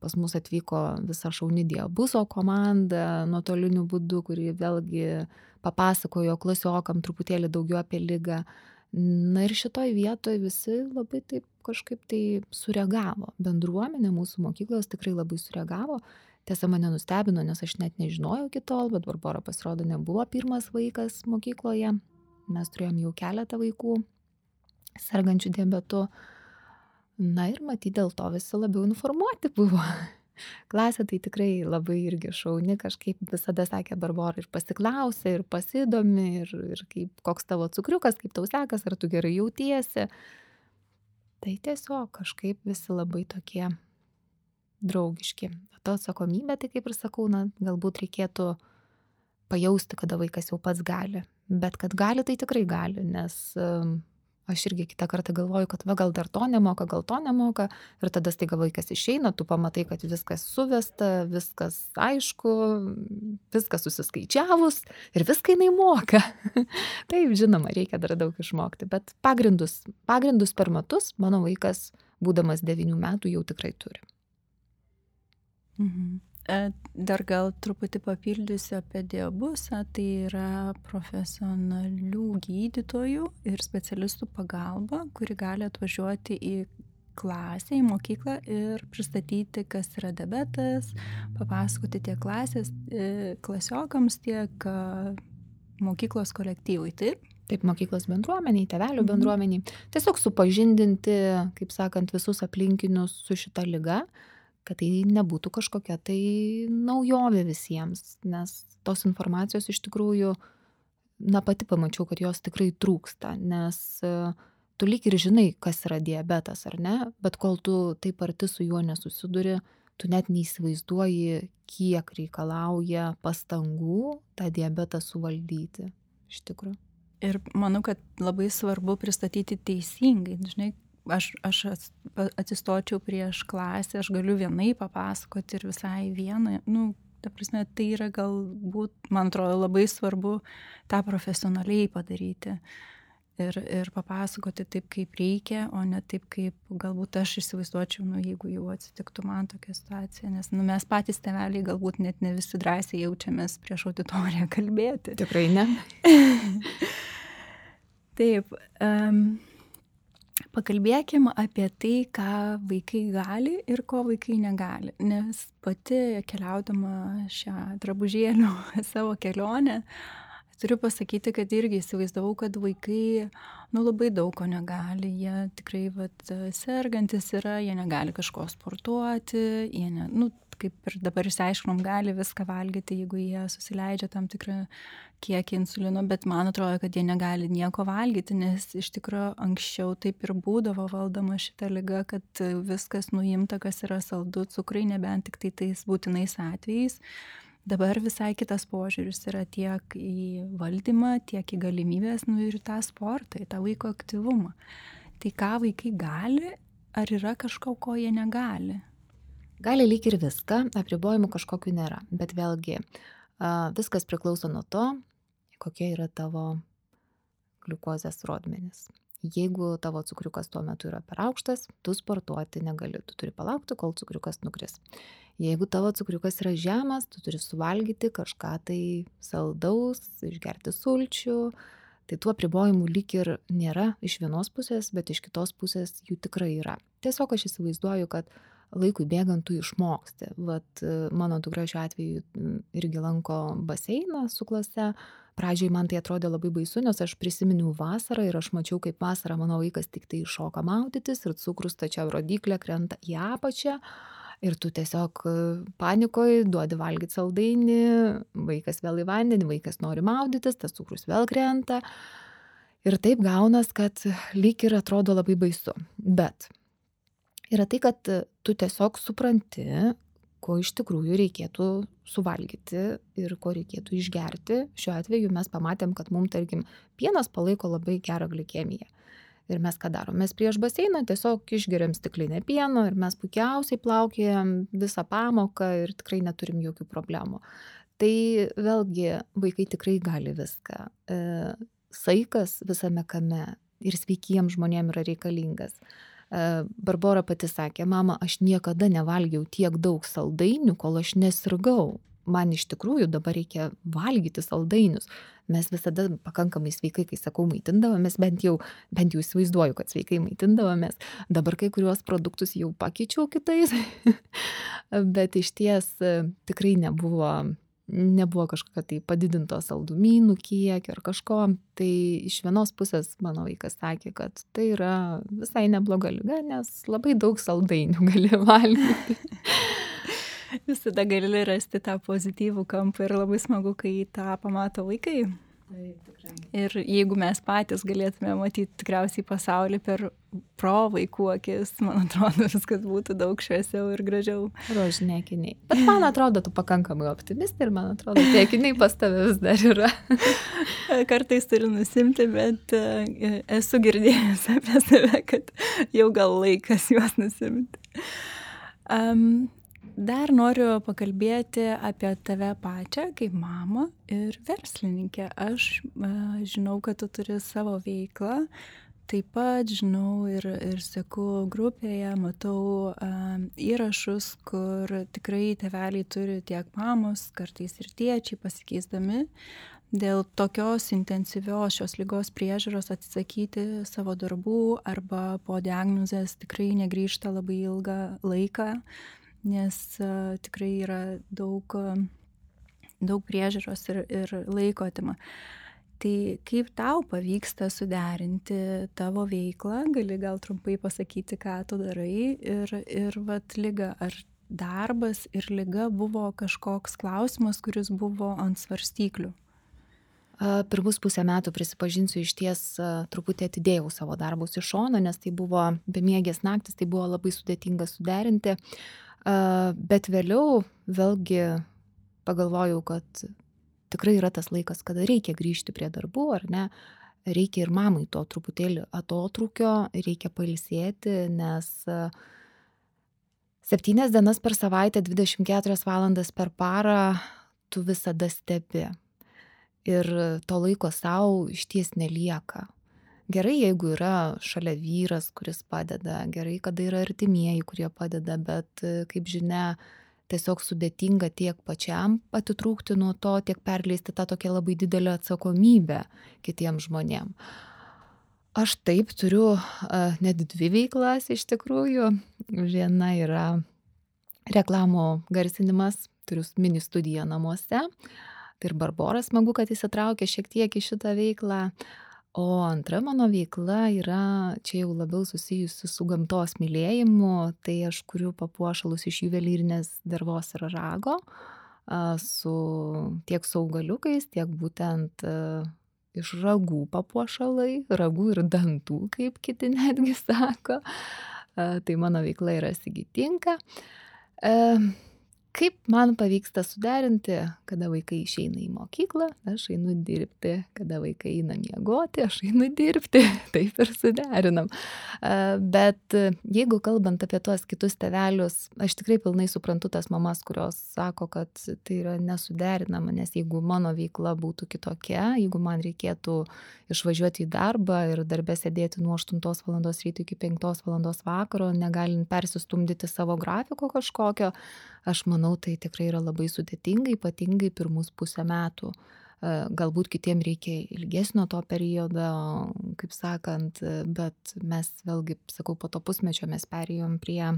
Speaker 3: pas mus atvyko visa šauni diabuso komanda nuotoliniu būdu, kuri vėlgi papasakojo klasiokam truputėlį daugiau apie lygą. Na ir šitoj vietoje visi labai taip kažkaip tai sureagavo. Bendruomenė mūsų mokyklos tikrai labai sureagavo. Tiesa, mane nustebino, nes aš net nežinojau iki tol, bet Barbara pasirodo nebuvo pirmas vaikas mokykloje. Mes turėjom jau keletą vaikų sergančių diabetu. Na ir matyti dėl to visi labiau informuoti buvo. Klasė tai tikrai labai irgi šauni, kažkaip visada sakė Barbara ir pasiklausė, ir pasidomi, ir, ir kaip, koks tavo cukriukas, kaip tau sekas, ar tu gerai jautiesi. Tai tiesiog kažkaip visi labai tokie draugiški. To atsakomybė, tai kaip ir sakau, na, galbūt reikėtų pajausti, kada vaikas jau pats gali. Bet kad gali, tai tikrai gali, nes um, aš irgi kitą kartą galvoju, kad va gal dar to nemoka, gal to nemoka. Ir tada staiga vaikas išeina, tu pamatai, kad viskas suvesta, viskas aišku, viskas susiskaičiavus ir viską jinai moka. Taip, žinoma, reikia dar daug išmokti, bet pagrindus, pagrindus per metus mano vaikas, būdamas devinių metų, jau tikrai turi.
Speaker 2: Mhm. E, dar gal truputį papildysiu apie diabusą, tai yra profesionalių gydytojų ir specialistų pagalba, kuri gali atvažiuoti į klasę, į mokyklą ir pristatyti, kas yra diabetas, papasakoti tiek klasės, e, klasiokams, tiek mokyklos kolektyvui. Taip?
Speaker 3: Taip, mokyklos bendruomeniai, tevelių mhm. bendruomeniai. Tiesiog supažindinti, kaip sakant, visus aplinkinius su šita lyga kad tai nebūtų kažkokia tai naujovė visiems, nes tos informacijos iš tikrųjų, na pati pamačiau, kad jos tikrai trūksta, nes e, tu lyg ir žinai, kas yra diabetas ar ne, bet kol tu taip arti su juo nesusiduri, tu net neįsivaizduoji, kiek reikalauja pastangų tą diabetą suvaldyti. Iš tikrųjų.
Speaker 2: Ir manau, kad labai svarbu pristatyti teisingai. Žinai, aš, aš atsistočiau prieš klasę, aš galiu vienai papasakoti ir visai vieną. Nu, ta prasme, tai yra galbūt, man atrodo, labai svarbu tą profesionaliai padaryti. Ir, ir papasakoti taip, kaip reikia, o ne taip, kaip galbūt aš įsivaizduočiau, nu, jeigu jau atsitiktų man tokia situacija. Nes nu, mes patys teveliai galbūt net ne visi drąsiai jaučiamės prieš auditoriją kalbėti.
Speaker 3: Tikrai ne.
Speaker 2: taip. Um, Pakalbėkim apie tai, ką vaikai gali ir ko vaikai negali. Nes pati keliaudama šią drabužėlių savo kelionę, turiu pasakyti, kad irgi įsivaizdavau, kad vaikai, nu, labai daug ko negali. Jie tikrai, vat, sergantis yra, jie negali kažko sportuoti, jie, ne, nu, kaip ir dabar išsiaiškinom, gali viską valgyti, jeigu jie susileidžia tam tikrą kiekį insulino, bet man atrodo, kad jie negali nieko valgyti, nes iš tikrųjų anksčiau taip ir būdavo valdoma šita lyga, kad viskas nuimta, kas yra saldu, cukrai, nebent tik tai tais būtinais atvejais. Dabar visai kitas požiūris yra tiek į valdymą, tiek į galimybės, nu ir tą sportą, į tą vaiko aktyvumą. Tai ką vaikai gali, ar yra kažko, ko jie negali?
Speaker 3: Gali lyg ir viską, apribojimų kažkokiu nėra, bet vėlgi viskas priklauso nuo to, kokie yra tavo gliukozės rodmenys. Jeigu tavo cukriukas tuo metu yra per aukštas, tu sportuoti negali, tu turi palaukti, kol cukriukas nukris. Jeigu tavo cukriukas yra žemas, tu turi suvalgyti kažką tai saldaus, išgerti sulčių, tai tuo apribojimų lyg ir nėra iš vienos pusės, bet iš kitos pusės jų tikrai yra. Tiesiog aš įsivaizduoju, kad laikui bėgant tu išmoksti. Vat mano dukra šiuo atveju irgi lanko baseiną su klase. Pradžioj man tai atrodė labai baisu, nes aš prisiminiau vasarą ir aš mačiau, kaip vasarą mano vaikas tik tai iššoka maudytis ir cukrus tačia rodiklė krenta į apačią. Ir tu tiesiog panikoji, duodi valgyti saldainį, vaikas vėl į vandenį, vaikas nori maudytis, tas cukrus vėl krenta. Ir taip gaunas, kad lyg ir atrodo labai baisu. Bet yra tai, kad tu tiesiog supranti, ko iš tikrųjų reikėtų suvalgyti ir ko reikėtų išgerti. Šiuo atveju mes pamatėm, kad mums, tarkim, pienas palaiko labai gerą glikemiją. Ir mes ką darom? Mes prieš baseiną tiesiog išgeriam stiklinę pieno ir mes puikiausiai plaukėjam visą pamoką ir tikrai neturim jokių problemų. Tai vėlgi vaikai tikrai gali viską. E, saikas visame kame ir sveikiems žmonėms yra reikalingas. Barbara pati sakė, mama, aš niekada nevalgiau tiek daug saldainių, kol aš nesirgau. Man iš tikrųjų dabar reikia valgyti saldainius. Mes visada pakankamai sveikai, kai sakau, maitindavomės, bent jau, bent jau įsivaizduoju, kad sveikai maitindavomės. Dabar kai kuriuos produktus jau pakeičiau kitais, bet iš ties tikrai nebuvo nebuvo kažkokio tai padidinto saldumynų kiekio ar kažko. Tai iš vienos pusės mano vaikas sakė, kad tai yra visai nebloga lyga, nes labai daug saldainių gali valgyti.
Speaker 2: visada gali rasti tą pozityvų kampą ir labai smagu, kai tą pamato vaikai. Taip, tikrai. Ir jeigu mes patys galėtume matyti tikriausiai pasaulį per pro vaikų akis, man atrodo, viskas būtų daug šviesiau ir gražiau.
Speaker 3: Rožiniai akiniai. Bet man atrodo, tu pakankamai optimistė ir man atrodo, tie akiniai pas tave vis dar yra.
Speaker 2: Kartais turiu nusimti, bet e, esu girdėjęs apie save, kad jau gal laikas juos nusimti. Um, dar noriu pakalbėti apie tave pačią kaip mamą ir verslininkę. Aš žinau, kad tu turi savo veiklą, taip pat žinau ir, ir seku grupėje, matau a, įrašus, kur tikrai teveliai turi tiek mamos, kartais ir tėčiai pasikeisdami. Dėl tokios intensyvios šios lygos priežiūros atsisakyti savo darbų arba po diagnozės tikrai negryžta labai ilgą laiką nes tikrai yra daug, daug priežiūros ir, ir laiko atima. Tai kaip tau pavyksta suderinti tavo veiklą, gali gal trumpai pasakyti, ką tu darai ir, ir vat lyga, ar darbas ir lyga buvo kažkoks klausimas, kuris buvo ant svarstyklių?
Speaker 3: Pirmus pusę metų prisipažinsiu, iš ties truputį atidėjau savo darbus iš šono, nes tai buvo bemiegės naktis, tai buvo labai sudėtinga suderinti. Uh, Bet vėliau vėlgi pagalvojau, kad tikrai yra tas laikas, kada reikia grįžti prie darbų, ar ne? Reikia ir mamai to truputėlį atotrukio, reikia pailsėti, nes septynias dienas per savaitę, 24 valandas per parą tu visada stebi. Ir to laiko savo iš ties nelieka gerai jeigu yra šalia vyras kuris padeda gerai kada yra artimieji kurie padeda bet kaip žinia tiesiog sudėtinga tiek pačiam atitrūkti nuo to tiek perleisti tą tokią labai didelę atsakomybę kitiem žmonėm. Aš taip turiu net dvi veiklas iš tikrųjų. Viena yra reklamų garsinimas turiu mini studiją namuose. Tai ir barbora smagu kad įsitraukė šiek tiek į šitą veiklą o antra mano veikla yra čia jau labiau susijusi su gamtos mylėjimu. Tai aš kuriu papuošalus iš juvelyrinės dervos ir rago su tiek su augaliukais tiek būtent iš ragų papuošalai ragų ir dantų kaip kiti netgi sako. Tai mano veikla yra sigitinka kaip man pavyksta suderinti kada vaikai išeina į mokyklą aš einu dirbti kada vaikai eina miegoti aš einu dirbti. Taip ir suderinam bet jeigu kalbant apie tuos kitus tėvelius aš tikrai pilnai suprantu tas mamas kurios sako kad tai yra nesuderinama nes jeigu mano veikla būtų kitokia jeigu man reikėtų išvažiuoti į darbą ir darbe sėdėti nuo aštuntos valandos ryto iki penktos valandos vakaro negalint persistumdyti savo grafiko kažkokio aš manau tai tikrai yra labai sudėtinga ypatingai pirmus pusę metų. Galbūt kitiem reikia ilgesnio to periodo kaip sakant bet mes vėlgi sakau po to pusmečio mes perėjom prie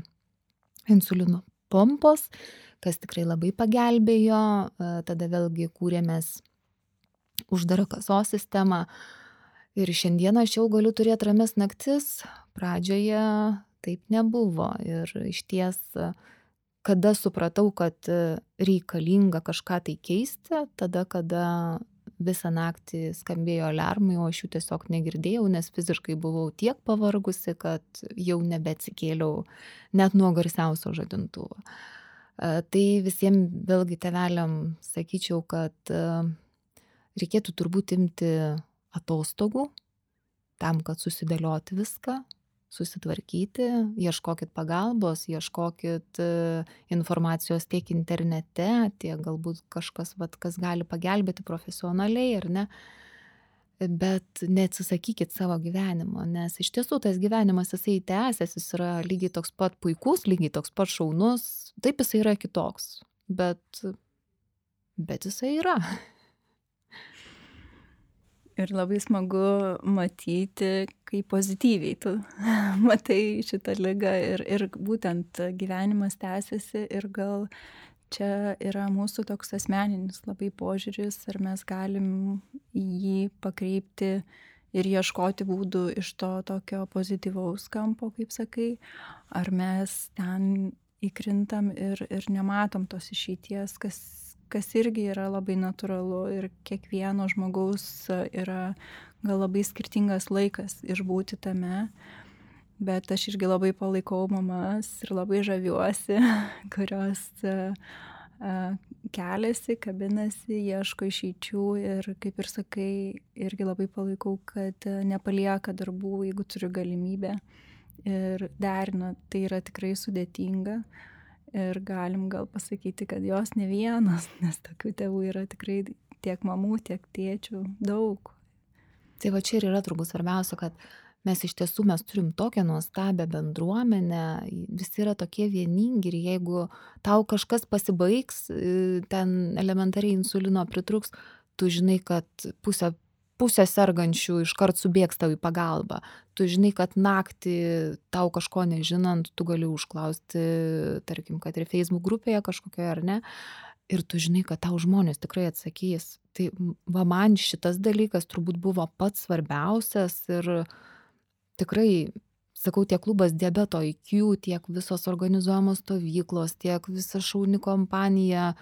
Speaker 3: insulino pompos kas tikrai labai pagelbėjo. Tada vėlgi kūrėmės uždarą kasos sistemą. Ir šiandieną aš jau galiu turėt ramias naktis pradžioje taip nebuvo. Ir išties kada supratau, kad e, reikalinga kažką tai keisti, tada, kada visą naktį skambėjo alarmai, o aš jų tiesiog negirdėjau, nes fiziškai buvau tiek pavargusi, kad jau nebeatsikėliau net nuo garsiausio žadintuvo. E, tai visiems vėlgi teveliam sakyčiau, kad e, reikėtų turbūt imti atostogų tam, kad susidėlioti viską, susitvarkyti ieškokit pagalbos ieškokit e, informacijos tiek internete tiek galbūt kažkas vat kas gali pagelbėti profesionaliai ar ne? Bet neatsisakykit savo gyvenimo nes iš tiesų tas gyvenimas jisai tęsias jis yra lygiai toks pat puikus lygiai toks pat šaunus taip jisai yra kitoks bet bet jisai yra
Speaker 2: Ir labai smagu matyti, kaip pozityviai tu matai šitą lygą ir, ir būtent gyvenimas tęsiasi ir gal čia yra mūsų toks asmeninis labai požiūris, ar mes galim jį pakreipti ir ieškoti būdų iš to tokio pozityvaus kampo, kaip sakai, ar mes ten įkrintam ir, ir nematom tos išeities, kas, kas irgi yra labai natūralu ir kiekvieno žmogaus yra gal labai skirtingas laikas išbūti tame. Bet aš irgi labai palaikau mamas ir labai žaviuosi, kurios keliasi, kabinasi, ieško išeičių ir, kaip ir sakai, irgi labai palaikau, kad nepalieka darbų, jeigu turiu galimybę ir derina, tai yra tikrai sudėtinga. Ir galim gal pasakyti, kad jos ne vienas, nes tokių tėvų yra tikrai tiek mamų, tiek tėčių daug.
Speaker 3: Tai va čia ir yra turbūt svarbiausia, kad mes iš tiesų mes turim tokią nuostabią bendruomenę, visi yra tokie vieningi ir jeigu tau kažkas pasibaigs, ten elementariai insulino pritruks, tu žinai, kad pusę pusė sergančių iškart subėgs tau į pagalbą. Tu žinai, kad naktį tau kažko nežinant, tu gali užklausti, tarkim, kad ir Facebook grupėje kažkokioje ar ne. Ir tu žinai, kad tau žmonės tikrai atsakys. Tai va man šitas dalykas turbūt buvo pats svarbiausias ir tikrai, sakau, tiek klubas diabeto IQ, tiek visos organizuojamos stovyklos, tiek visa šauni kompanija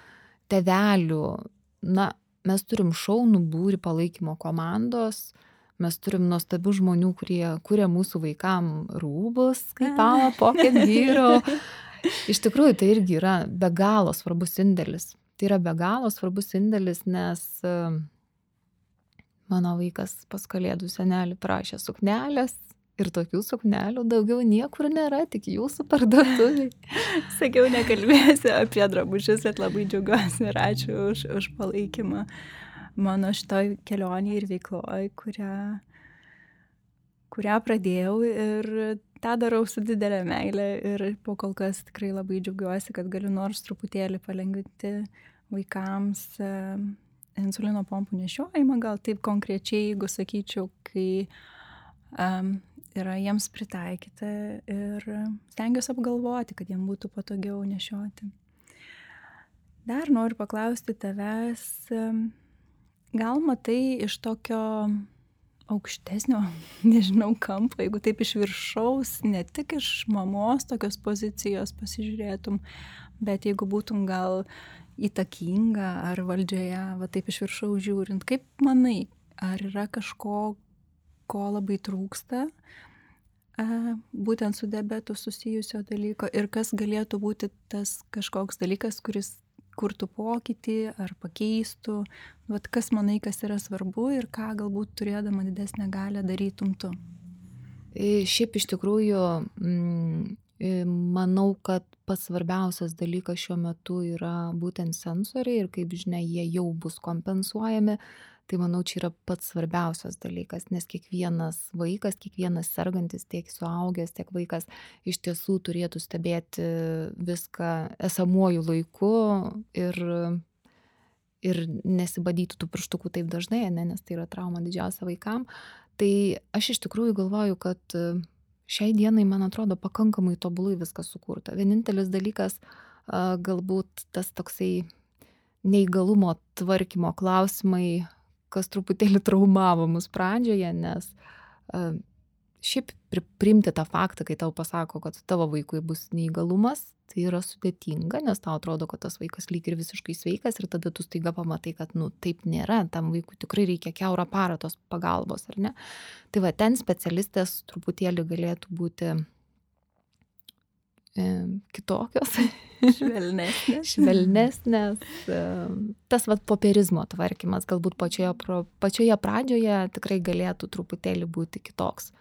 Speaker 3: tevelių. Na, mes turim šaunų būrį palaikymo komandos, mes turim nuostabių žmonių, kurie kuria mūsų vaikam rūbus, kaip Pala Pocket Hero. Iš tikrųjų, tai irgi yra be galo svarbus indėlis. Tai yra be galo svarbus indėlis, nes e, mano vaikas pas kalėdų senelį prašė suknelės, ir tokių suknelių daugiau niekur nėra, tik jūsų parduotuviai.
Speaker 2: Sakiau, nekalbėsiu apie drabužius, bet labai džiaugiuosi ir ačiū už, už palaikymą mano šitoj kelionėje ir veikloje, kurią, kurią pradėjau ir tą darau su didelė meilė ir po kol kas tikrai labai džiaugiuosi, kad galiu nors truputėlį palengvinti vaikams insulino pompų nešiojimą, gal taip konkrečiai, jeigu sakyčiau, kai um, yra jiems pritaikyta ir stengiuosi apgalvoti, kad jiems būtų patogiau nešioti. Dar noriu paklausti tavęs, gal matai iš tokio aukštesnio, nežinau, kampo, jeigu taip iš viršaus, ne tik iš mamos tokios pozicijos pasižiūrėtum, bet jeigu būtum gal įtakinga ar valdžioje, va taip iš viršaus žiūrint, kaip manai, ar yra kažko, ko labai trūksta, būtent su diabetu susijusio dalyko ir kas galėtų būti tas kažkoks dalykas, kuris kurtų pokytį ar pakeistų, vat kas manai, kas yra svarbu ir ką galbūt turėdama didesnę galę darytum tu.
Speaker 3: E, šiaip iš tikrųjų, mm, e, manau, kad pats svarbiausias dalykas šiuo metu yra būtent sensoriai ir kaip žinia, jie jau bus kompensuojami tai manau čia yra pats svarbiausias dalykas nes kiekvienas vaikas kiekvienas sergantis tiek suaugęs tiek vaikas iš tiesų turėtų stebėti viską esamuoju laiku ir ir nesibadyti tų pirštukų taip dažnai, ne, nes tai yra trauma didžiausia vaikam. Tai aš iš tikrųjų galvoju, kad šiai dienai, man atrodo, pakankamai tobulai viskas sukurta. Vienintelis dalykas, galbūt tas toksai neįgalumo tvarkymo klausimai kas truputėlį traumavo mus pradžioje, nes šiaip priimti tą faktą, kai tau pasako, kad tavo vaikui bus neįgalumas, tai yra sudėtinga, nes tau atrodo, kad tas vaikas lyg ir visiškai sveikas ir tada tu staiga pamatai, kad, nu, taip nėra, tam vaikui tikrai reikia keurą parą tos pagalbos, ar ne? Tai va, ten specialistės truputėlį galėtų būti kitokios.
Speaker 2: Švelnesnės.
Speaker 3: Švelnesnės. Tas vat popierizmo tvarkymas galbūt pačioje, pačioje pradžioje tikrai galėtų truputėlį būti kitoks.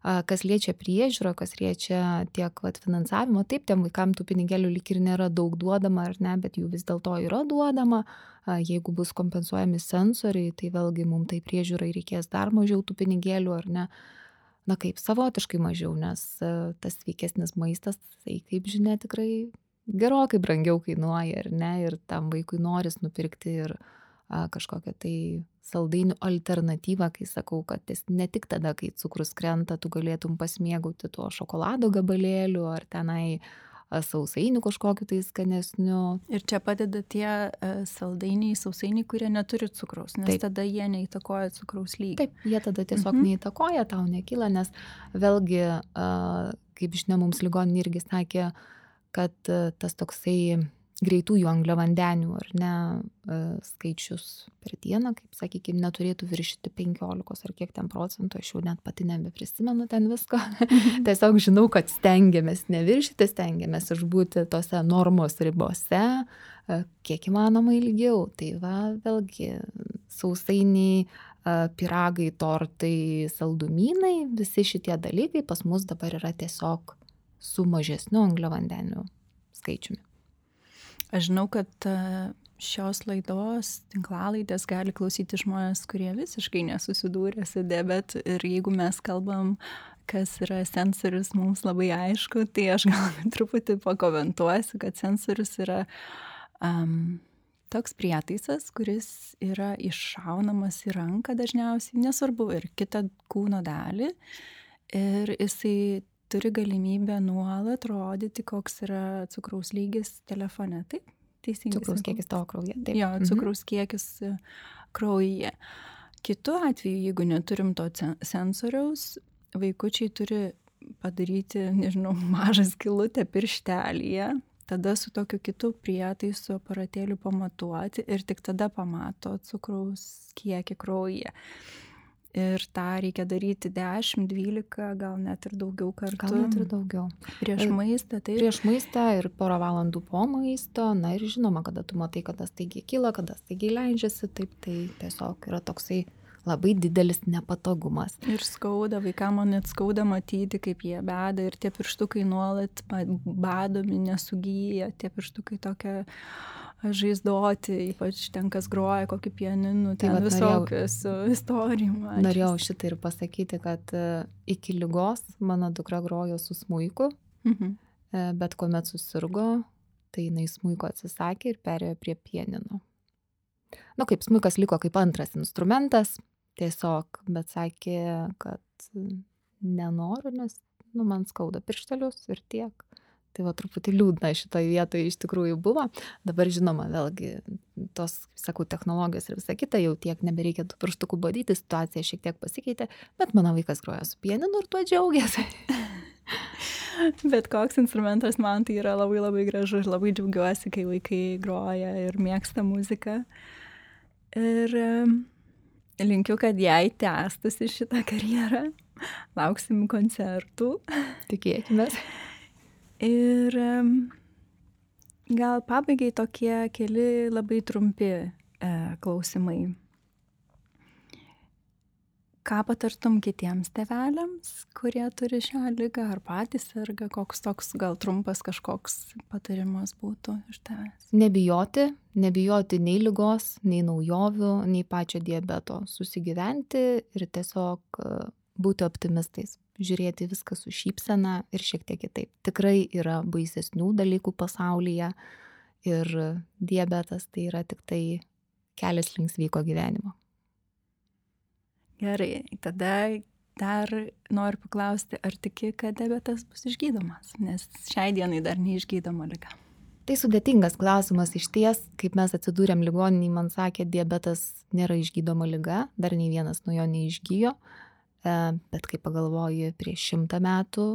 Speaker 3: Kas liečia priežiūrą, kas liečia tiek vat, finansavimo, taip, tiem vaikam tų pinigėlių lyg ir nėra daug duodama, ar ne, bet jų vis dėlto yra duodama. Jeigu bus kompensuojami sensoriai, tai vėlgi mums tai priežiūrai reikės dar mažiau tų pinigėlių, ar ne na kaip savotiškai mažiau, nes e, tas sveikesnis maistas, tai kaip žinia, tikrai gerokai brangiau kainuoja, ar ne, ir tam vaikui noris nupirkti ir a, kažkokią tai saldainių alternatyvą, kai sakau, kad jis ne tik tada, kai cukrus krenta, tu galėtum pasimėgauti tuo šokolado gabalėliu ar tenai sausainių kažkokiu tai skanesniu.
Speaker 2: Ir čia padeda tie uh, saldainiai, sausainiai, kurie neturi cukraus, nes Taip. tada jie neįtakoja cukraus lygį.
Speaker 3: Taip, jie tada tiesiog mhm. neįtakoja, tau nekyla, nes vėlgi, kaip žinia, mums ligoninė irgi sakė, kad e, tas toksai greitųjų angliavandenių ar ne e, skaičius per dieną, kaip sakykime, neturėtų viršyti 15 ar kiek ten procentų, aš jau net pati nebeprisimenu ten visko. Tiesiog žinau, kad stengiamės neviršyti, stengiamės išbūti tose normos ribose, e, kiek įmanoma ilgiau. Tai va, vėlgi, sausainiai, e, piragai, tortai, saldumynai, visi šitie dalykai pas mus dabar yra tiesiog su mažesniu angliavandenių skaičiumi.
Speaker 2: Aš žinau, kad e, šios laidos tinklalaidės gali klausyti žmonės, kurie visiškai nesusidūrė su diabetu ir jeigu mes kalbam, kas yra sensorius, mums labai aišku, tai aš gal truputį pakomentuosiu, kad sensorius yra um, toks prietaisas, kuris yra iššaunamas į ranką dažniausiai, nesvarbu, ir kitą kūno dalį. Ir jisai turi galimybę nuolat rodyti, koks yra cukraus lygis telefone. Taip, teisingai.
Speaker 3: Cukraus kiekis tavo kraujyje. Taip.
Speaker 2: Jo, mhm. cukraus mhm. kiekis e, kraujyje. Kitu atveju, jeigu neturim to sensoriaus, vaikučiai turi padaryti, nežinau, mažą skilutę pirštelėje, tada su tokiu kitu prietaisu aparatėliu pamatuoti ir tik tada pamato cukraus kiekį kraujyje. Ir tą reikia daryti 10, 12, gal net ir daugiau kartų.
Speaker 3: Gal net ir daugiau.
Speaker 2: Prieš maistą, tai.
Speaker 3: Prieš maistą ir porą valandų po maisto. Na ir žinoma, kada tu matai, kada staigiai kyla, kada staigiai leidžiasi, taip tai tiesiog yra toksai labai didelis nepatogumas.
Speaker 2: Ir skauda, vaikam man net skauda matyti, kaip jie beda ir tie pirštukai nuolat badomi, nesugyja, tie pirštukai tokia žaizdoti, ypač ten, kas groja kokį pianinų, tai ten tai visokius istorijų.
Speaker 3: Norėjau šitą ir pasakyti, kad e, iki lygos mano dukra grojo su smūku, mhm. E, bet kuomet susirgo, tai jinai smūko atsisakė ir perėjo prie pianino. Nu, kaip smūkas liko kaip antras instrumentas, tiesiog, bet sakė, kad nenoriu, nes, nu, man skauda pirštelius ir tiek. Tai va truputį liūdna šitoje vietoje iš tikrųjų buvo. Dabar žinoma, vėlgi tos, sakau, technologijos ir visa kita, jau tiek nebereikia tų pirštukų badyti, situacija šiek tiek pasikeitė, bet mano vaikas groja su pieninu ir tuo džiaugiasi.
Speaker 2: bet koks instrumentas man tai yra labai labai gražu ir labai džiaugiuosi, kai vaikai groja ir mėgsta muziką. Ir linkiu, kad jai tęstusi šitą karjerą. Lauksim koncertų.
Speaker 3: Tikėkime.
Speaker 2: Ir gal pabaigai tokie keli labai trumpi e, klausimai. Ką patartum kitiems teveliams, kurie turi šią lygą ar patys serga, koks toks gal trumpas kažkoks patarimas būtų iš tavęs?
Speaker 3: Nebijoti, nebijoti nei lygos, nei naujovių, nei pačio diabeto, susigyventi ir tiesiog būti optimistais žiūrėti viską su šypsena ir šiek tiek kitaip. Tikrai yra baisesnių dalykų pasaulyje ir diabetas tai yra tik tai kelias link sveiko gyvenimo.
Speaker 2: Gerai, tada dar noriu paklausti, ar tiki, kad diabetas bus išgydomas, nes šiai dienai dar neišgydoma lyga.
Speaker 3: Tai sudėtingas klausimas iš ties, kaip mes atsidūrėm ligoninį, man sakė, diabetas nėra išgydoma lyga, dar nei vienas nuo jo neišgyjo. E, bet kai pagalvoji, prieš šimtą metų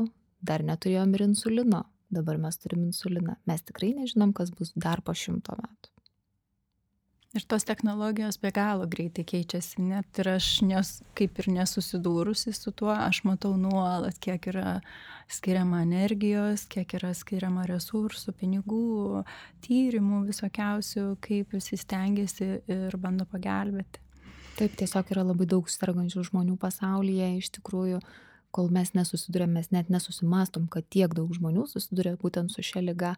Speaker 3: dar neturėjom ir insulino, dabar mes turim insuliną. Mes tikrai nežinom, kas bus dar po šimto metų.
Speaker 2: Ir tos technologijos be galo greitai keičiasi, net ir aš nes, kaip ir nesusidūrusi su tuo, aš matau nuolat, kiek yra skiriama energijos, kiek yra skiriama resursų, pinigų, tyrimų visokiausių, kaip visi stengiasi ir bando pagelbėti.
Speaker 3: Taip, tiesiog yra labai daug sergančių žmonių pasaulyje, iš tikrųjų, kol mes nesusidurėm, mes net nesusimastom, kad tiek daug žmonių susiduria būtent su šia lyga.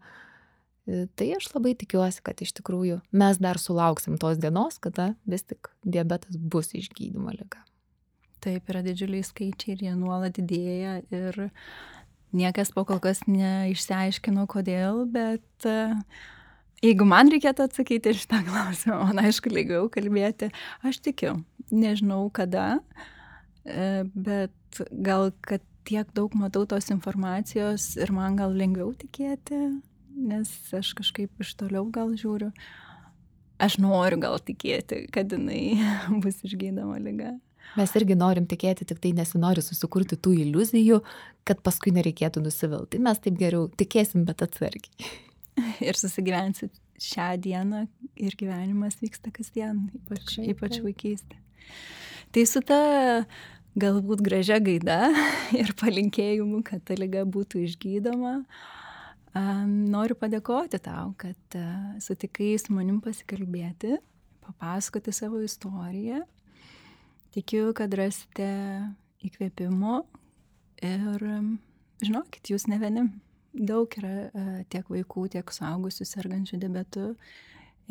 Speaker 3: E, tai aš labai tikiuosi, kad iš tikrųjų mes dar sulauksim tos dienos, kada vis tik diabetas bus išgydymo lyga.
Speaker 2: Taip, yra didžiuliai skaičiai ir jie nuolat didėja ir niekas po kol kas neišsiaiškino kodėl, bet uh, Jeigu man reikėtų atsakyti šitą klausimą, man aišku, lygiau kalbėti, aš tikiu, nežinau kada, e, bet gal, kad tiek daug matau tos informacijos ir man gal lengviau tikėti, nes aš kažkaip iš toliau gal žiūriu. Aš noriu gal tikėti, kad jinai bus išgydama lyga.
Speaker 3: Mes irgi norim tikėti, tik tai nesinori susikurti tų iliuzijų, kad paskui nereikėtų nusivilti. Mes taip geriau tikėsim, bet atsargiai.
Speaker 2: Ir susigyvensit šią dieną ir gyvenimas vyksta kasdien, ypač, ypač vaikystė. Tai su ta galbūt gražia gaida ir palinkėjimu, kad ta lyga būtų išgydoma, noriu padėkoti tau, kad sutikai su manim pasikalbėti, papasakoti savo istoriją Tikiu, kad rasite įkvėpimo ir žinokit, jūs ne vieni. Daug yra e, tiek vaikų, tiek suaugusių sergančių diabetu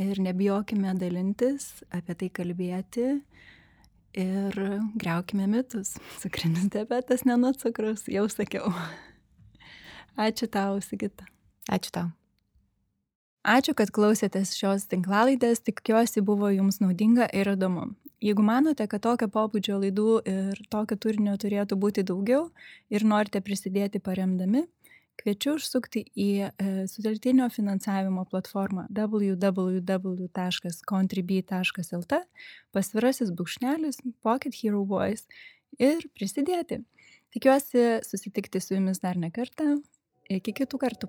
Speaker 2: ir nebijokime dalintis, apie tai kalbėti ir greukime mitus. Cukrinis diabetas ne nuo cukrus, jau sakiau. Ačiū tau, Sigita.
Speaker 3: Ačiū tau.
Speaker 2: Ačiū, kad klausėtės šios tinklalaidės, tikiuosi buvo jums naudinga ir įdomu. Jeigu manote, kad tokio pobūdžio laidų ir tokio turinio turėtų būti daugiau ir norite prisidėti paremdami, kviečiu užsukti į e, sutelktinio finansavimo platformą www.contribui.lt pasvirasis brūkšnelis Pocket Hero Voice ir prisidėti. Tikiuosi susitikti su jumis dar ne kartą. Iki kitų kartų.